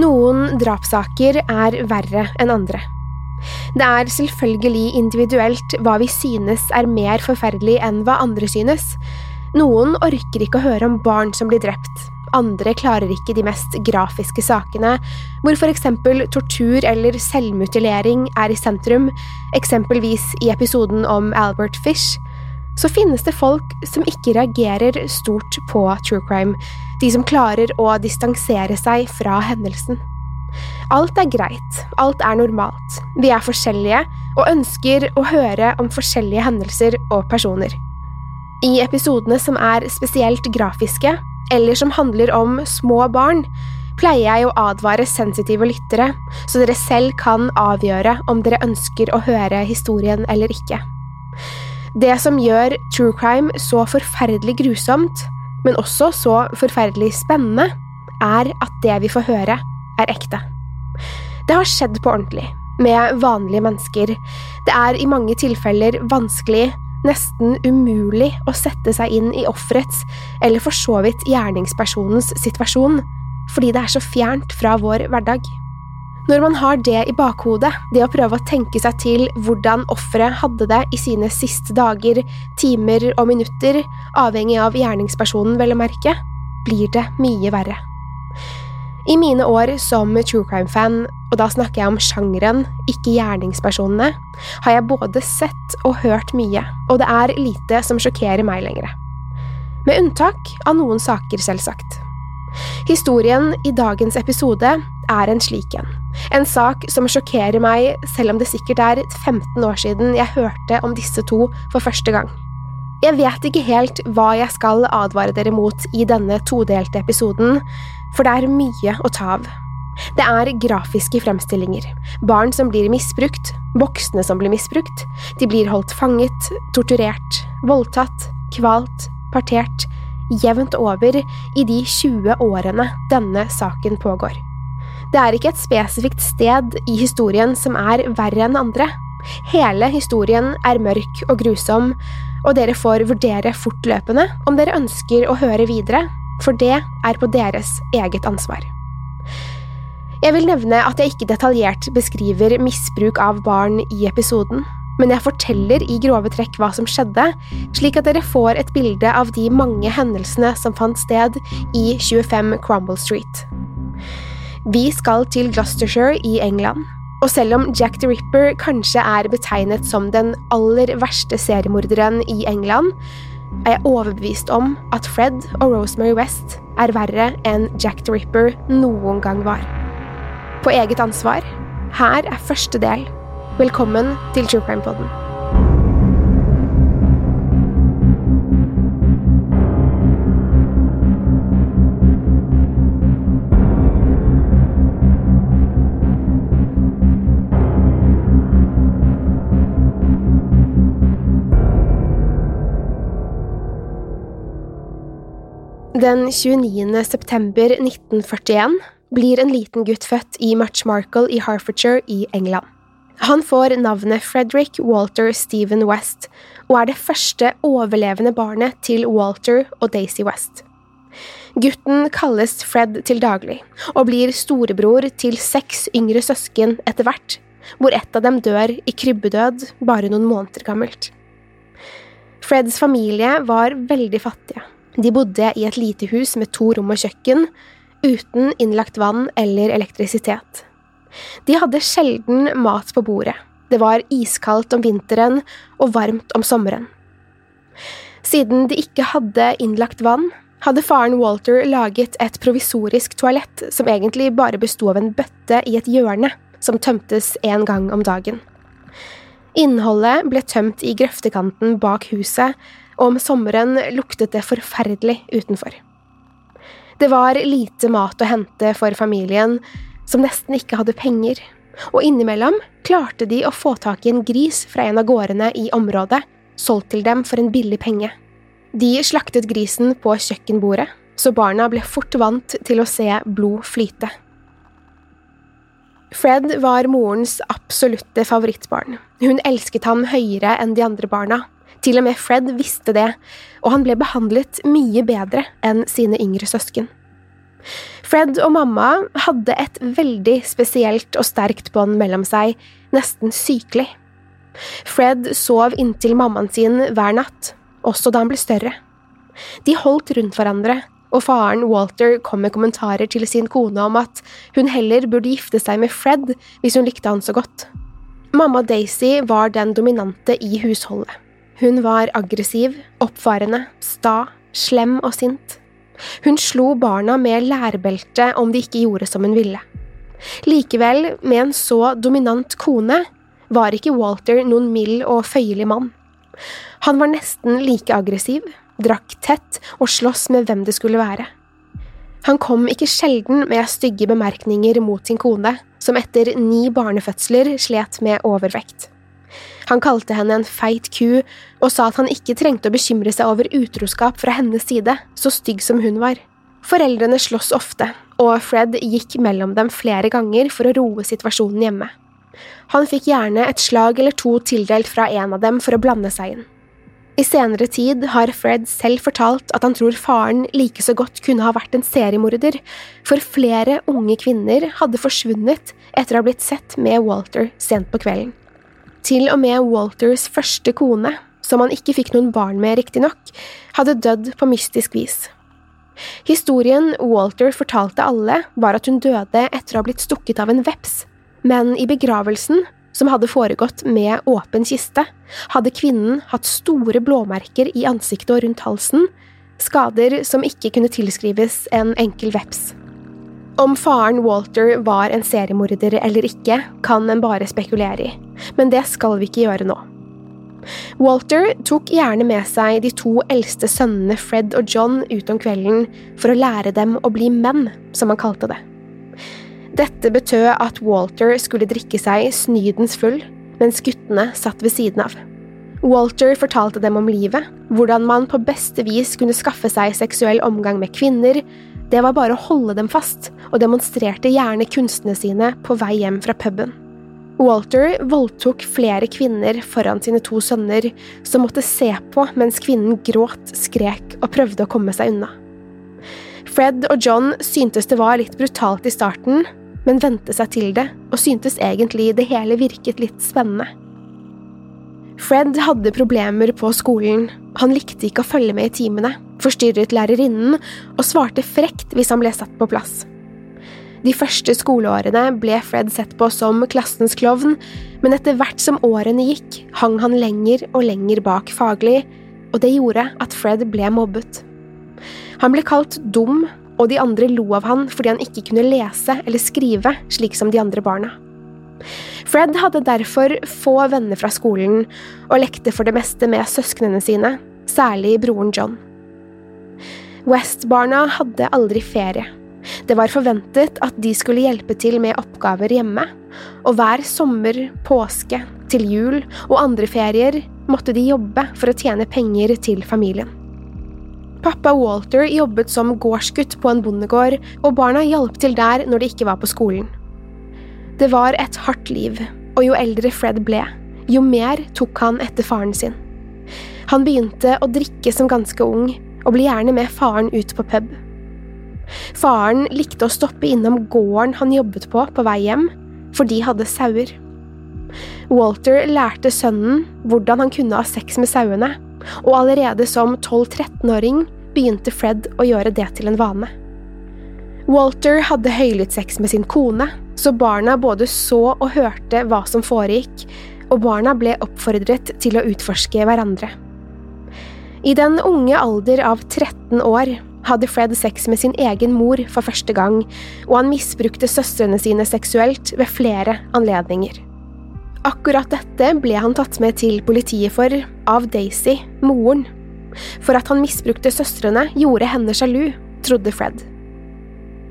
Noen drapssaker er verre enn andre. Det er selvfølgelig individuelt hva vi synes er mer forferdelig enn hva andre synes. Noen orker ikke å høre om barn som blir drept, andre klarer ikke de mest grafiske sakene, hvor for eksempel tortur eller selvmutilering er i sentrum, eksempelvis i episoden om Albert Fish, så finnes det folk som ikke reagerer stort på true crime, de som klarer å distansere seg fra hendelsen. Alt er greit, alt er normalt, vi er forskjellige og ønsker å høre om forskjellige hendelser og personer. I episodene som er spesielt grafiske, eller som handler om små barn, pleier jeg å advare sensitive lyttere, så dere selv kan avgjøre om dere ønsker å høre historien eller ikke. Det som gjør true crime så forferdelig grusomt, men også så forferdelig spennende, er at det vi får høre, er ekte. Det har skjedd på ordentlig, med vanlige mennesker. Det er i mange tilfeller vanskelig, nesten umulig å sette seg inn i offerets, eller for så vidt gjerningspersonens situasjon, fordi det er så fjernt fra vår hverdag. Når man har det i bakhodet, det å prøve å tenke seg til hvordan offeret hadde det i sine siste dager, timer og minutter, avhengig av gjerningspersonen, vel å merke, blir det mye verre. I mine år som true crime-fan, og da snakker jeg om sjangeren, ikke gjerningspersonene, har jeg både sett og hørt mye, og det er lite som sjokkerer meg lenger. Med unntak av noen saker, selvsagt. Historien i dagens episode er en slik en. En sak som sjokkerer meg, selv om det sikkert er 15 år siden jeg hørte om disse to for første gang. Jeg vet ikke helt hva jeg skal advare dere mot i denne todelte episoden, for det er mye å ta av. Det er grafiske fremstillinger, barn som blir misbrukt, voksne som blir misbrukt, de blir holdt fanget, torturert, voldtatt, kvalt, partert, jevnt over i de 20 årene denne saken pågår. Det er ikke et spesifikt sted i historien som er verre enn andre. Hele historien er mørk og grusom, og dere får vurdere fortløpende om dere ønsker å høre videre, for det er på deres eget ansvar. Jeg vil nevne at jeg ikke detaljert beskriver misbruk av barn i episoden, men jeg forteller i grove trekk hva som skjedde, slik at dere får et bilde av de mange hendelsene som fant sted i 25 Crumble Street. Vi skal til Gloucestershire i England, og selv om Jack the Ripper kanskje er betegnet som den aller verste seriemorderen i England, er jeg overbevist om at Fred og Rosemary West er verre enn Jack the Ripper noen gang var. På eget ansvar, her er første del. Velkommen til True Crime Podden. Den 29. september 1941 blir en liten gutt født i March Markle i Hertfordshire i England. Han får navnet Frederick Walter Stephen West, og er det første overlevende barnet til Walter og Daisy West. Gutten kalles Fred til daglig, og blir storebror til seks yngre søsken etter hvert, hvor ett av dem dør i krybbedød bare noen måneder gammelt. Freds familie var veldig fattige. De bodde i et lite hus med to rom og kjøkken, uten innlagt vann eller elektrisitet. De hadde sjelden mat på bordet. Det var iskaldt om vinteren og varmt om sommeren. Siden de ikke hadde innlagt vann, hadde faren Walter laget et provisorisk toalett som egentlig bare besto av en bøtte i et hjørne, som tømtes en gang om dagen. Innholdet ble tømt i grøftekanten bak huset, og om sommeren luktet det forferdelig utenfor. Det var lite mat å hente for familien, som nesten ikke hadde penger, og innimellom klarte de å få tak i en gris fra en av gårdene i området, solgt til dem for en billig penge. De slaktet grisen på kjøkkenbordet, så barna ble fort vant til å se blod flyte. Fred var morens absolutte favorittbarn. Hun elsket ham høyere enn de andre barna. Til og med Fred visste det, og han ble behandlet mye bedre enn sine yngre søsken. Fred og mamma hadde et veldig spesielt og sterkt bånd mellom seg, nesten sykelig. Fred sov inntil mammaen sin hver natt, også da han ble større. De holdt rundt hverandre, og faren Walter kom med kommentarer til sin kone om at hun heller burde gifte seg med Fred hvis hun likte han så godt. Mamma Daisy var den dominante i husholdet. Hun var aggressiv, oppfarende, sta, slem og sint. Hun slo barna med lærbelte om de ikke gjorde som hun ville. Likevel, med en så dominant kone, var ikke Walter noen mild og føyelig mann. Han var nesten like aggressiv, drakk tett og sloss med hvem det skulle være. Han kom ikke sjelden med stygge bemerkninger mot sin kone, som etter ni barnefødsler slet med overvekt. Han kalte henne en feit ku og sa at han ikke trengte å bekymre seg over utroskap fra hennes side, så stygg som hun var. Foreldrene sloss ofte, og Fred gikk mellom dem flere ganger for å roe situasjonen hjemme. Han fikk gjerne et slag eller to tildelt fra en av dem for å blande seg inn. I senere tid har Fred selv fortalt at han tror faren like så godt kunne ha vært en seriemorder, for flere unge kvinner hadde forsvunnet etter å ha blitt sett med Walter sent på kvelden. Til og med Walters første kone, som han ikke fikk noen barn med riktignok, hadde dødd på mystisk vis. Historien Walter fortalte alle, var at hun døde etter å ha blitt stukket av en veps, men i begravelsen som hadde foregått med åpen kiste, hadde kvinnen hatt store blåmerker i ansiktet og rundt halsen, skader som ikke kunne tilskrives en enkel veps. Om faren Walter var en seriemorder eller ikke, kan en bare spekulere i, men det skal vi ikke gjøre nå. Walter tok gjerne med seg de to eldste sønnene Fred og John ut om kvelden for å lære dem å bli menn, som han kalte det. Dette betød at Walter skulle drikke seg snydens full, mens guttene satt ved siden av. Walter fortalte dem om livet, hvordan man på beste vis kunne skaffe seg seksuell omgang med kvinner, det var bare å holde dem fast, og demonstrerte gjerne kunstene sine på vei hjem fra puben. Walter voldtok flere kvinner foran sine to sønner, som måtte se på mens kvinnen gråt, skrek og prøvde å komme seg unna. Fred og John syntes det var litt brutalt i starten, men vente seg til det, og syntes egentlig det hele virket litt spennende. Fred hadde problemer på skolen, han likte ikke å følge med i timene, forstyrret lærerinnen og svarte frekt hvis han ble satt på plass. De første skoleårene ble Fred sett på som klassens klovn, men etter hvert som årene gikk, hang han lenger og lenger bak faglig, og det gjorde at Fred ble mobbet. Han ble kalt dum og de andre lo av han fordi han ikke kunne lese eller skrive slik som de andre barna. Fred hadde derfor få venner fra skolen og lekte for det meste med søsknene sine, særlig broren John. West-barna hadde aldri ferie. Det var forventet at de skulle hjelpe til med oppgaver hjemme, og hver sommer, påske, til jul og andre ferier måtte de jobbe for å tjene penger til familien. Pappa Walter jobbet som gårdsgutt på en bondegård, og barna hjalp til der når de ikke var på skolen. Det var et hardt liv, og jo eldre Fred ble, jo mer tok han etter faren sin. Han begynte å drikke som ganske ung, og ble gjerne med faren ut på pub. Faren likte å stoppe innom gården han jobbet på på vei hjem, for de hadde sauer. Walter lærte sønnen hvordan han kunne ha sex med sauene, og allerede som 12–13-åring begynte Fred å gjøre det til en vane. Walter hadde høylytt sex med sin kone, så barna både så og hørte hva som foregikk, og barna ble oppfordret til å utforske hverandre. I den unge alder av 13 år hadde Fred sex med sin egen mor for første gang, og han misbrukte søstrene sine seksuelt ved flere anledninger. Akkurat dette ble han tatt med til politiet for av Daisy, moren. For at han misbrukte søstrene, gjorde henne sjalu, trodde Fred.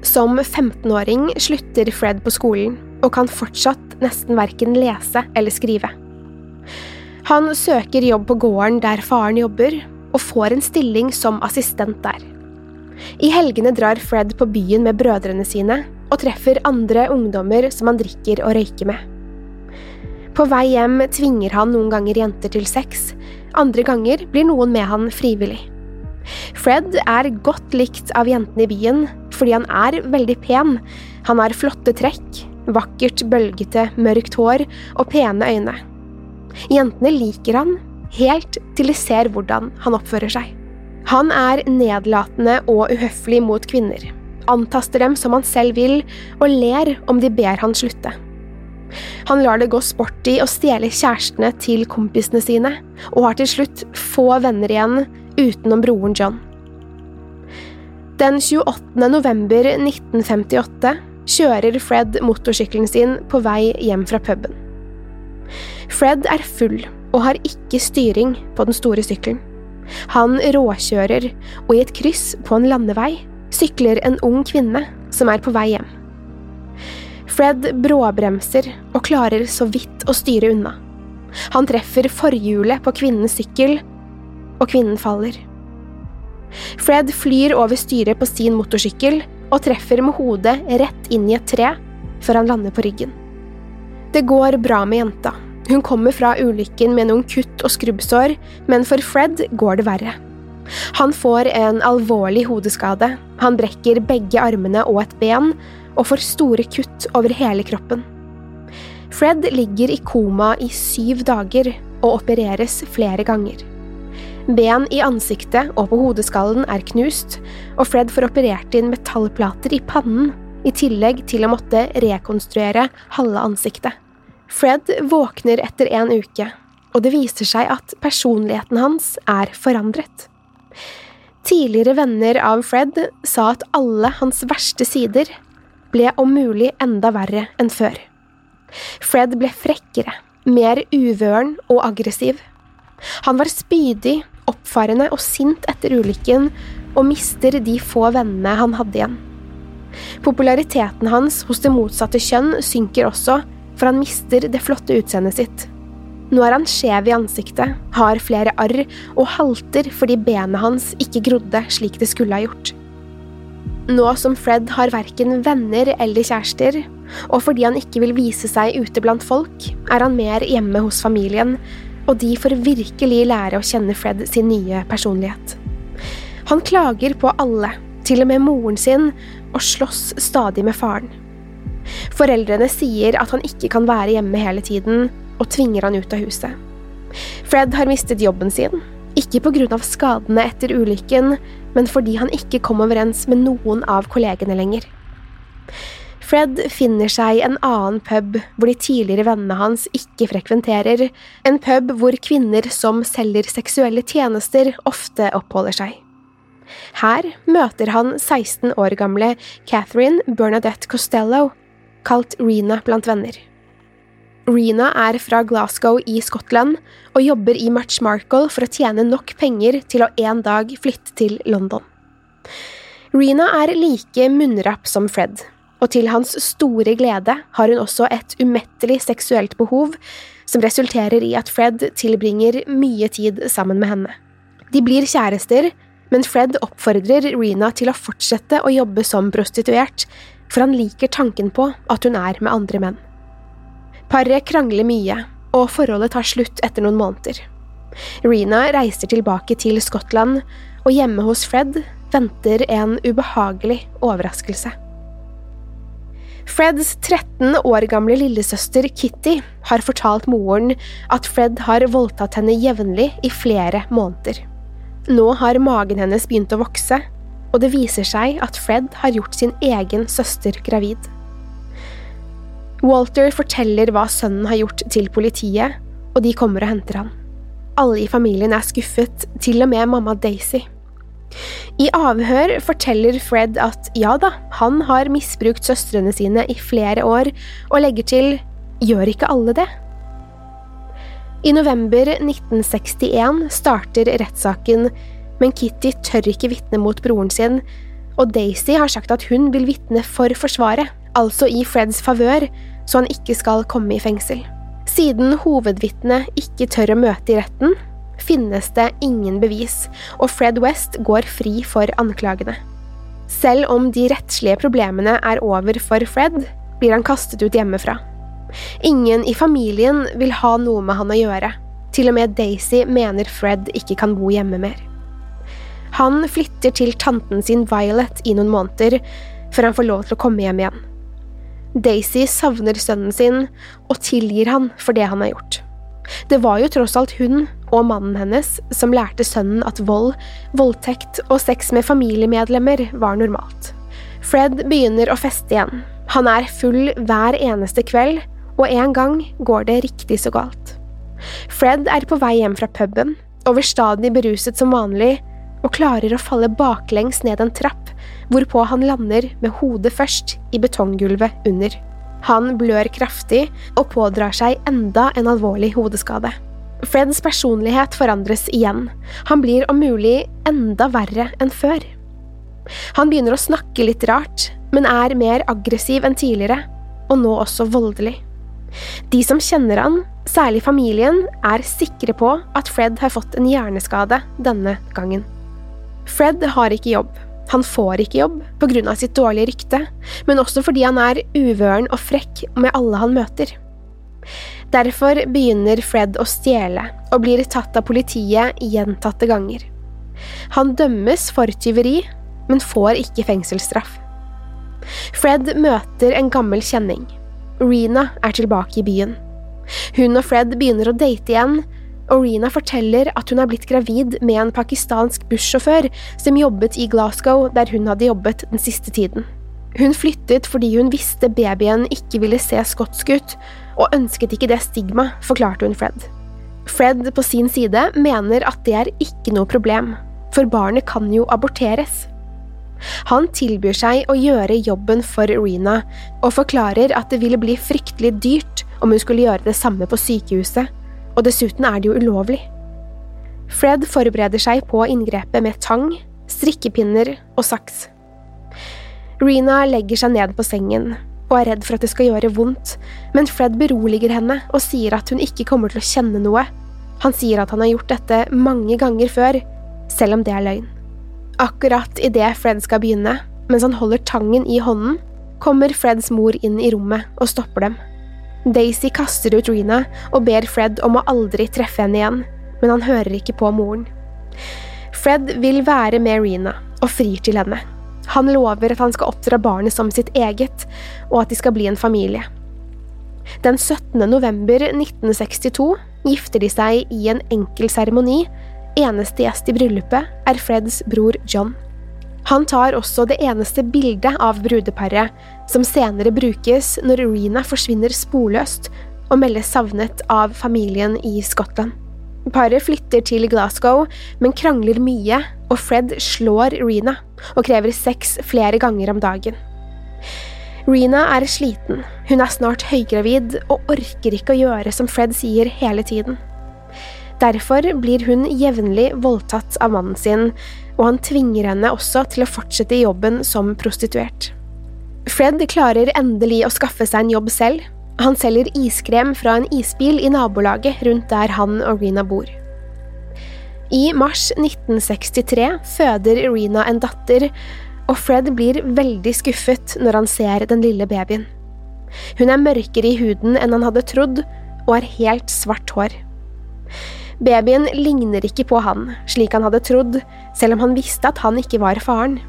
Som 15-åring slutter Fred på skolen, og kan fortsatt nesten verken lese eller skrive. Han søker jobb på gården der faren jobber, og får en stilling som assistent der. I helgene drar Fred på byen med brødrene sine og treffer andre ungdommer som han drikker og røyker med. På vei hjem tvinger han noen ganger jenter til sex, andre ganger blir noen med han frivillig. Fred er godt likt av jentene i byen fordi han er veldig pen, han har flotte trekk, vakkert, bølgete, mørkt hår og pene øyne. Jentene liker han, helt til de ser hvordan han oppfører seg. Han er nedlatende og uhøflig mot kvinner, antaster dem som han selv vil, og ler om de ber han slutte. Han lar det gå sport å stjele kjærestene til kompisene sine, og har til slutt få venner igjen utenom broren John. Den 28. november 1958 kjører Fred motorsykkelen sin på vei hjem fra puben. Fred er full og har ikke styring på den store sykkelen. Han råkjører, og i et kryss på en landevei sykler en ung kvinne som er på vei hjem. Fred bråbremser og klarer så vidt å styre unna. Han treffer forhjulet på kvinnens sykkel, og kvinnen faller. Fred flyr over styret på sin motorsykkel og treffer med hodet rett inn i et tre før han lander på ryggen. Det går bra med jenta, hun kommer fra ulykken med noen kutt og skrubbsår, men for Fred går det verre. Han får en alvorlig hodeskade, han brekker begge armene og et ben, og får store kutt over hele kroppen. Fred ligger i koma i syv dager og opereres flere ganger. Ben i ansiktet og på hodeskallen er knust, og Fred får operert inn metallplater i pannen, i tillegg til å måtte rekonstruere halve ansiktet. Fred våkner etter en uke, og det viser seg at personligheten hans er forandret. Tidligere venner av Fred sa at alle hans verste sider ble om mulig enda verre enn før. Fred ble frekkere, mer uvøren og aggressiv. Han var spydig, oppfarende og sint etter ulykken, og mister de få vennene han hadde igjen. Populariteten hans hos det motsatte kjønn synker også, for han mister det flotte utseendet sitt. Nå er han skjev i ansiktet, har flere arr og halter fordi benet hans ikke grodde slik det skulle ha gjort. Nå som Fred har verken venner eller kjærester, og fordi han ikke vil vise seg ute blant folk, er han mer hjemme hos familien, og de får virkelig lære å kjenne Fred sin nye personlighet. Han klager på alle, til og med moren sin, og slåss stadig med faren. Foreldrene sier at han ikke kan være hjemme hele tiden, og tvinger han ut av huset. Fred har mistet jobben sin, ikke av skadene etter ulykken, men fordi han ikke kom overens med noen av kollegene lenger. Fred finner seg en annen pub hvor de tidligere vennene hans ikke frekventerer, en pub hvor kvinner som selger seksuelle tjenester, ofte oppholder seg. Her møter han 16 år gamle Catherine Bernadette Costello, kalt Rena blant venner. Rena er fra Glasgow i Skottland og jobber i March Markle for å tjene nok penger til å en dag flytte til London. Rena er like munnrapp som Fred, og til hans store glede har hun også et umettelig seksuelt behov som resulterer i at Fred tilbringer mye tid sammen med henne. De blir kjærester, men Fred oppfordrer Rena til å fortsette å jobbe som prostituert, for han liker tanken på at hun er med andre menn. Paret krangler mye, og forholdet tar slutt etter noen måneder. Rena reiser tilbake til Skottland, og hjemme hos Fred venter en ubehagelig overraskelse. Freds 13 år gamle lillesøster Kitty har fortalt moren at Fred har voldtatt henne jevnlig i flere måneder. Nå har magen hennes begynt å vokse, og det viser seg at Fred har gjort sin egen søster gravid. Walter forteller hva sønnen har gjort til politiet, og de kommer og henter han. Alle i familien er skuffet, til og med mamma Daisy. I avhør forteller Fred at ja da, han har misbrukt søstrene sine i flere år, og legger til gjør ikke alle det? I november 1961 starter rettssaken, men Kitty tør ikke vitne mot broren sin, og Daisy har sagt at hun vil vitne for Forsvaret, altså i Freds favør, så han ikke skal komme i fengsel. Siden hovedvitnet ikke tør å møte i retten, finnes det ingen bevis, og Fred West går fri for anklagene. Selv om de rettslige problemene er over for Fred, blir han kastet ut hjemmefra. Ingen i familien vil ha noe med han å gjøre. Til og med Daisy mener Fred ikke kan bo hjemme mer. Han flytter til tanten sin Violet i noen måneder, før han får lov til å komme hjem igjen. Daisy savner sønnen sin og tilgir han for det han har gjort. Det var jo tross alt hun og mannen hennes som lærte sønnen at vold, voldtekt og sex med familiemedlemmer var normalt. Fred begynner å feste igjen. Han er full hver eneste kveld og en gang går det riktig så galt. Fred er på vei hjem fra puben, overstadig beruset som vanlig, og klarer å falle baklengs ned en trapp, hvorpå han lander med hodet først i betonggulvet under. Han blør kraftig og pådrar seg enda en alvorlig hodeskade. Freds personlighet forandres igjen, han blir om mulig enda verre enn før. Han begynner å snakke litt rart, men er mer aggressiv enn tidligere, og nå også voldelig. De som kjenner han, særlig familien, er sikre på at Fred har fått en hjerneskade denne gangen. Fred har ikke jobb. Han får ikke jobb av sitt dårlige rykte, men også fordi han er uvøren og frekk med alle han møter. Derfor begynner Fred å stjele, og blir tatt av politiet gjentatte ganger. Han dømmes for tyveri, men får ikke fengselsstraff. Fred møter en gammel kjenning, Rena er tilbake i byen. Hun og Fred begynner å date igjen, og Rena forteller at hun er blitt gravid med en pakistansk bussjåfør som jobbet i Glasgow, der hun hadde jobbet den siste tiden. Hun flyttet fordi hun visste babyen ikke ville se skotsk ut, og ønsket ikke det stigma, forklarte hun Fred. Fred på sin side mener at det er ikke noe problem, for barnet kan jo aborteres. Han tilbyr seg å gjøre jobben for Rena, og forklarer at det ville bli fryktelig dyrt om hun skulle gjøre det samme på sykehuset, og dessuten er det jo ulovlig. Fred forbereder seg på inngrepet med tang, strikkepinner og saks. Rena legger seg ned på sengen og er redd for at det skal gjøre vondt, men Fred beroliger henne og sier at hun ikke kommer til å kjenne noe. Han sier at han har gjort dette mange ganger før, selv om det er løgn. Akkurat idet Fred skal begynne, mens han holder tangen i hånden, kommer Freds mor inn i rommet og stopper dem. Daisy kaster ut Rena og ber Fred om å aldri treffe henne igjen, men han hører ikke på moren. Fred vil være med Rena og frir til henne. Han lover at han skal oppdra barnet som sitt eget, og at de skal bli en familie. Den 17. november 1962 gifter de seg i en enkel seremoni Eneste gjest i bryllupet er Freds bror John. Han tar også det eneste bildet av brudeparet, som senere brukes når Rena forsvinner sporløst og meldes savnet av familien i Skottland. Paret flytter til Glasgow, men krangler mye, og Fred slår Rena og krever sex flere ganger om dagen. Rena er sliten, hun er snart høygravid og orker ikke å gjøre som Fred sier hele tiden. Derfor blir hun jevnlig voldtatt av mannen sin, og han tvinger henne også til å fortsette i jobben som prostituert. Fred klarer endelig å skaffe seg en jobb selv. Han selger iskrem fra en isbil i nabolaget rundt der han og Rena bor. I mars 1963 føder Rena en datter, og Fred blir veldig skuffet når han ser den lille babyen. Hun er mørkere i huden enn han hadde trodd, og har helt svart hår. Babyen ligner ikke på han, slik han hadde trodd, selv om han visste at han ikke var faren.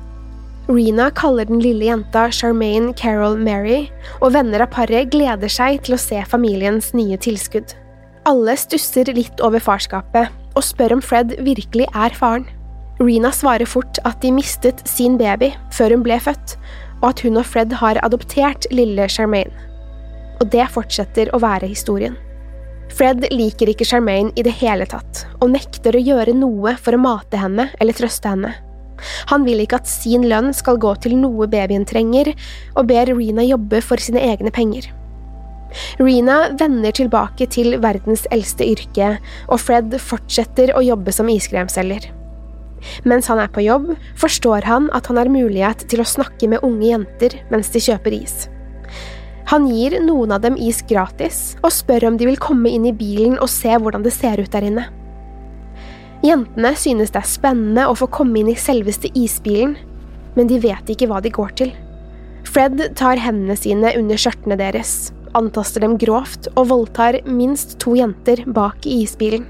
Rena kaller den lille jenta Charmaine Carol Mary, og venner av paret gleder seg til å se familiens nye tilskudd. Alle stusser litt over farskapet, og spør om Fred virkelig er faren. Rena svarer fort at de mistet sin baby før hun ble født, og at hun og Fred har adoptert lille Charmaine. Og det fortsetter å være historien. Fred liker ikke Charmaine i det hele tatt, og nekter å gjøre noe for å mate henne eller trøste henne. Han vil ikke at sin lønn skal gå til noe babyen trenger, og ber Rena jobbe for sine egne penger. Rena vender tilbake til verdens eldste yrke, og Fred fortsetter å jobbe som iskremselger. Mens han er på jobb, forstår han at han har mulighet til å snakke med unge jenter mens de kjøper is. Han gir noen av dem is gratis, og spør om de vil komme inn i bilen og se hvordan det ser ut der inne. Jentene synes det er spennende å få komme inn i selveste isbilen, men de vet ikke hva de går til. Fred tar hendene sine under skjørtene deres, antaster dem grovt og voldtar minst to jenter bak i isbilen.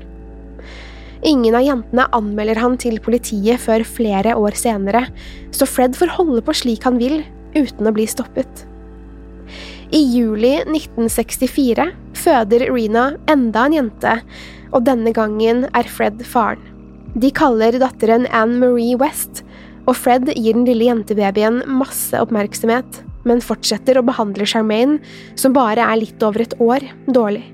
Ingen av jentene anmelder han til politiet før flere år senere, så Fred får holde på slik han vil, uten å bli stoppet. I juli 1964 føder Rena enda en jente, og denne gangen er Fred faren. De kaller datteren Anne Marie West, og Fred gir den lille jentebabyen masse oppmerksomhet men fortsetter å behandle Charmaine, som bare er litt over et år, dårlig.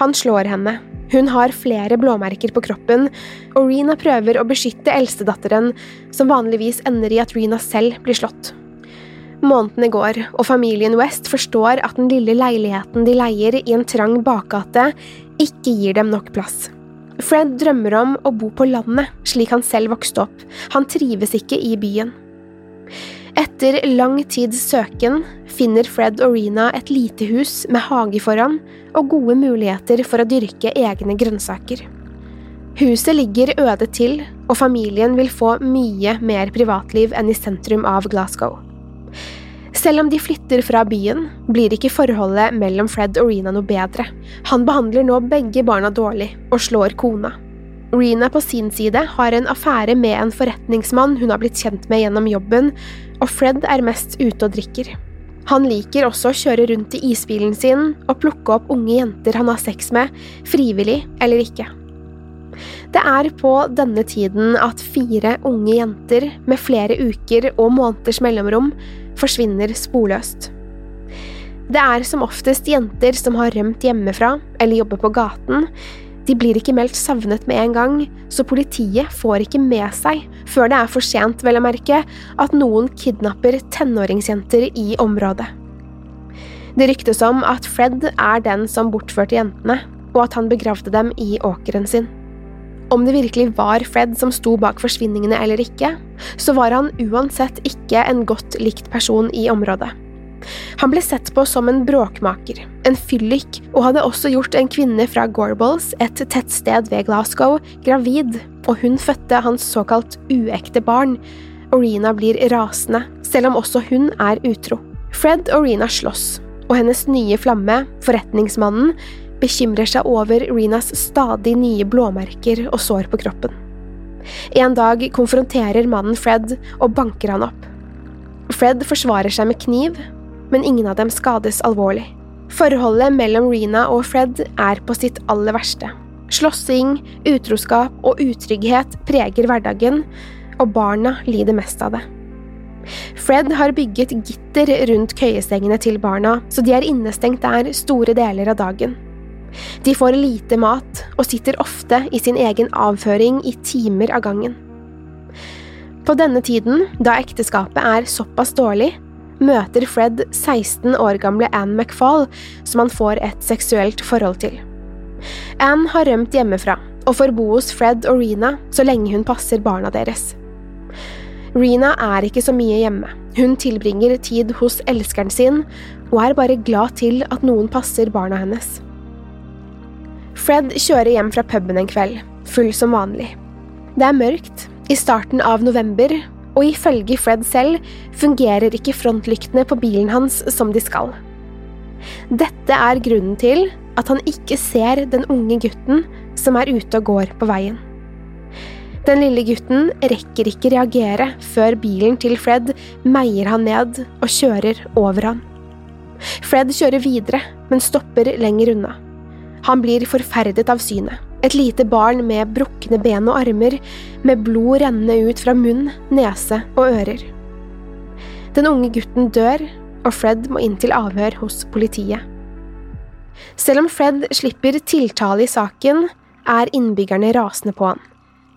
Han slår henne. Hun har flere blåmerker på kroppen, og Rena prøver å beskytte eldstedatteren, som vanligvis ender i at Rena selv blir slått. Månedene går, og familien West forstår at den lille leiligheten de leier i en trang bakgate, ikke gir dem nok plass. Fred drømmer om å bo på landet, slik han selv vokste opp. Han trives ikke i byen. Etter lang tids søken finner Fred og Rena et lite hus med hage foran og gode muligheter for å dyrke egne grønnsaker. Huset ligger øde til, og familien vil få mye mer privatliv enn i sentrum av Glasgow. Selv om de flytter fra byen, blir ikke forholdet mellom Fred og Rena noe bedre. Han behandler nå begge barna dårlig og slår kona. Rena på sin side har en affære med en forretningsmann hun har blitt kjent med gjennom jobben, og Fred er mest ute og drikker. Han liker også å kjøre rundt i isbilen sin og plukke opp unge jenter han har sex med, frivillig eller ikke. Det er på denne tiden at fire unge jenter med flere uker og måneders mellomrom forsvinner sporløst. Det er som oftest jenter som har rømt hjemmefra eller jobber på gaten, de blir ikke meldt savnet med en gang, så politiet får ikke med seg, før det er for sent, vel å merke, at noen kidnapper tenåringsjenter i området. Det ryktes om at Fred er den som bortførte jentene, og at han begravde dem i åkeren sin. Om det virkelig var Fred som sto bak forsvinningene eller ikke, så var han uansett ikke en godt likt person i området. Han ble sett på som en bråkmaker, en fyllik, og hadde også gjort en kvinne fra Gorbals, et tettsted ved Glasgow, gravid, og hun fødte hans såkalt uekte barn. Orina blir rasende, selv om også hun er utro. Fred og Rena slåss, og hennes nye flamme, forretningsmannen, bekymrer seg over Renas stadig nye blåmerker og sår på kroppen. En dag konfronterer mannen Fred og banker han opp. Fred forsvarer seg med kniv, men ingen av dem skades alvorlig. Forholdet mellom Rena og Fred er på sitt aller verste. Slåssing, utroskap og utrygghet preger hverdagen, og barna lider mest av det. Fred har bygget gitter rundt køyesengene til barna, så de er innestengt der store deler av dagen. De får lite mat og sitter ofte i sin egen avføring i timer av gangen. På denne tiden, da ekteskapet er såpass dårlig, møter Fred 16 år gamle Anne McFall, som han får et seksuelt forhold til. Anne har rømt hjemmefra og får bo hos Fred og Rena så lenge hun passer barna deres. Rena er ikke så mye hjemme, hun tilbringer tid hos elskeren sin og er bare glad til at noen passer barna hennes. Fred kjører hjem fra puben en kveld, full som vanlig. Det er mørkt, i starten av november, og ifølge Fred selv fungerer ikke frontlyktene på bilen hans som de skal. Dette er grunnen til at han ikke ser den unge gutten som er ute og går på veien. Den lille gutten rekker ikke reagere før bilen til Fred meier han ned og kjører over han. Fred kjører videre, men stopper lenger unna. Han blir forferdet av synet. Et lite barn med brukne ben og armer, med blod rennende ut fra munn, nese og ører. Den unge gutten dør, og Fred må inn til avhør hos politiet. Selv om Fred slipper tiltale i saken, er innbyggerne rasende på han.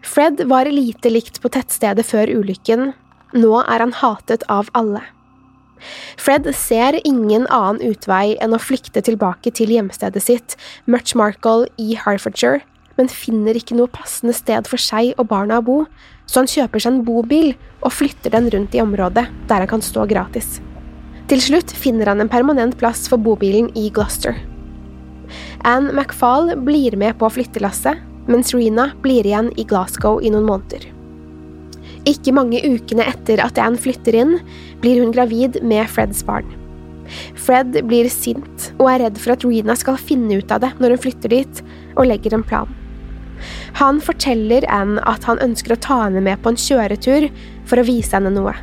Fred var lite likt på tettstedet før ulykken, nå er han hatet av alle. Fred ser ingen annen utvei enn å flykte tilbake til hjemstedet sitt, Muchmarkle i Herefordshire, men finner ikke noe passende sted for seg og barna å bo, så han kjøper seg en bobil og flytter den rundt i området, der han kan stå gratis. Til slutt finner han en permanent plass for bobilen i Gloucester. Anne McFall blir med på flyttelasset, mens Rena blir igjen i Glasgow i noen måneder. Ikke mange ukene etter at Anne flytter inn, blir hun gravid med Freds barn. Fred blir sint og er redd for at Rena skal finne ut av det når hun flytter dit, og legger en plan. Han forteller Anne at han ønsker å ta henne med på en kjøretur for å vise henne noe.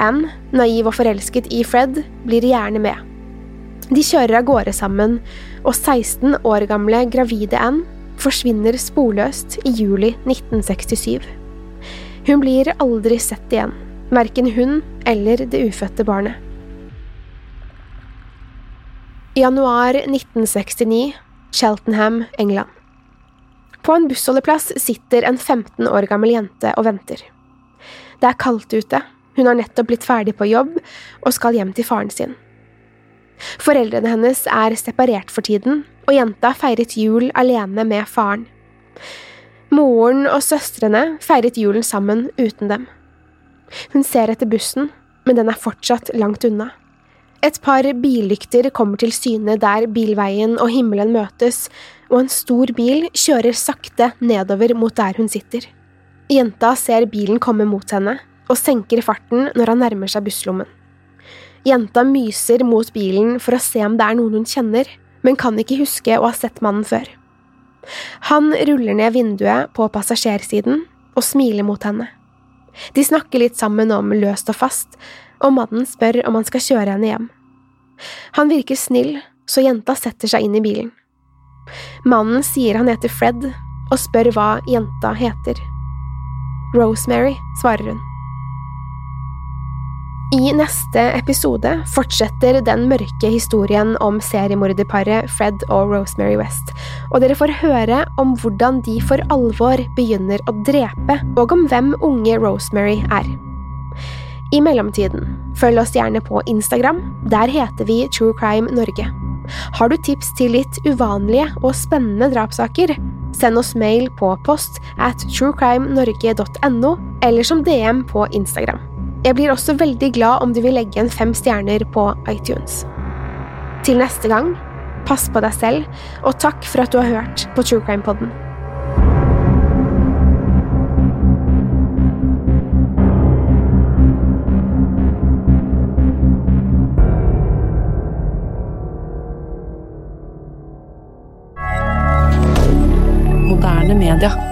Anne, naiv og forelsket i Fred, blir gjerne med. De kjører av gårde sammen, og 16 år gamle gravide Anne forsvinner sporløst i juli 1967. Hun blir aldri sett igjen, verken hun eller det ufødte barnet. Januar 1969, Cheltenham, England. På en bussholdeplass sitter en 15 år gammel jente og venter. Det er kaldt ute, hun har nettopp blitt ferdig på jobb og skal hjem til faren sin. Foreldrene hennes er separert for tiden, og jenta feiret jul alene med faren. Moren og søstrene feiret julen sammen uten dem. Hun ser etter bussen, men den er fortsatt langt unna. Et par billykter kommer til syne der bilveien og himmelen møtes, og en stor bil kjører sakte nedover mot der hun sitter. Jenta ser bilen komme mot henne, og senker farten når han nærmer seg busslommen. Jenta myser mot bilen for å se om det er noen hun kjenner, men kan ikke huske å ha sett mannen før. Han ruller ned vinduet på passasjersiden og smiler mot henne. De snakker litt sammen om løst og fast, og mannen spør om han skal kjøre henne hjem. Han virker snill, så jenta setter seg inn i bilen. Mannen sier han heter Fred, og spør hva jenta heter. Rosemary, svarer hun. I neste episode fortsetter den mørke historien om seriemorderparet Fred og Rosemary West, og dere får høre om hvordan de for alvor begynner å drepe, og om hvem unge Rosemary er. I mellomtiden, følg oss gjerne på Instagram, der heter vi True Crime Norge. Har du tips til litt uvanlige og spennende drapssaker? Send oss mail på post at truecrimenorge.no, eller som DM på Instagram. Jeg blir også veldig glad om du vil legge en fem stjerner på iTunes. Til neste gang, pass på deg selv, og takk for at du har hørt på True Crime Podden. moderne media.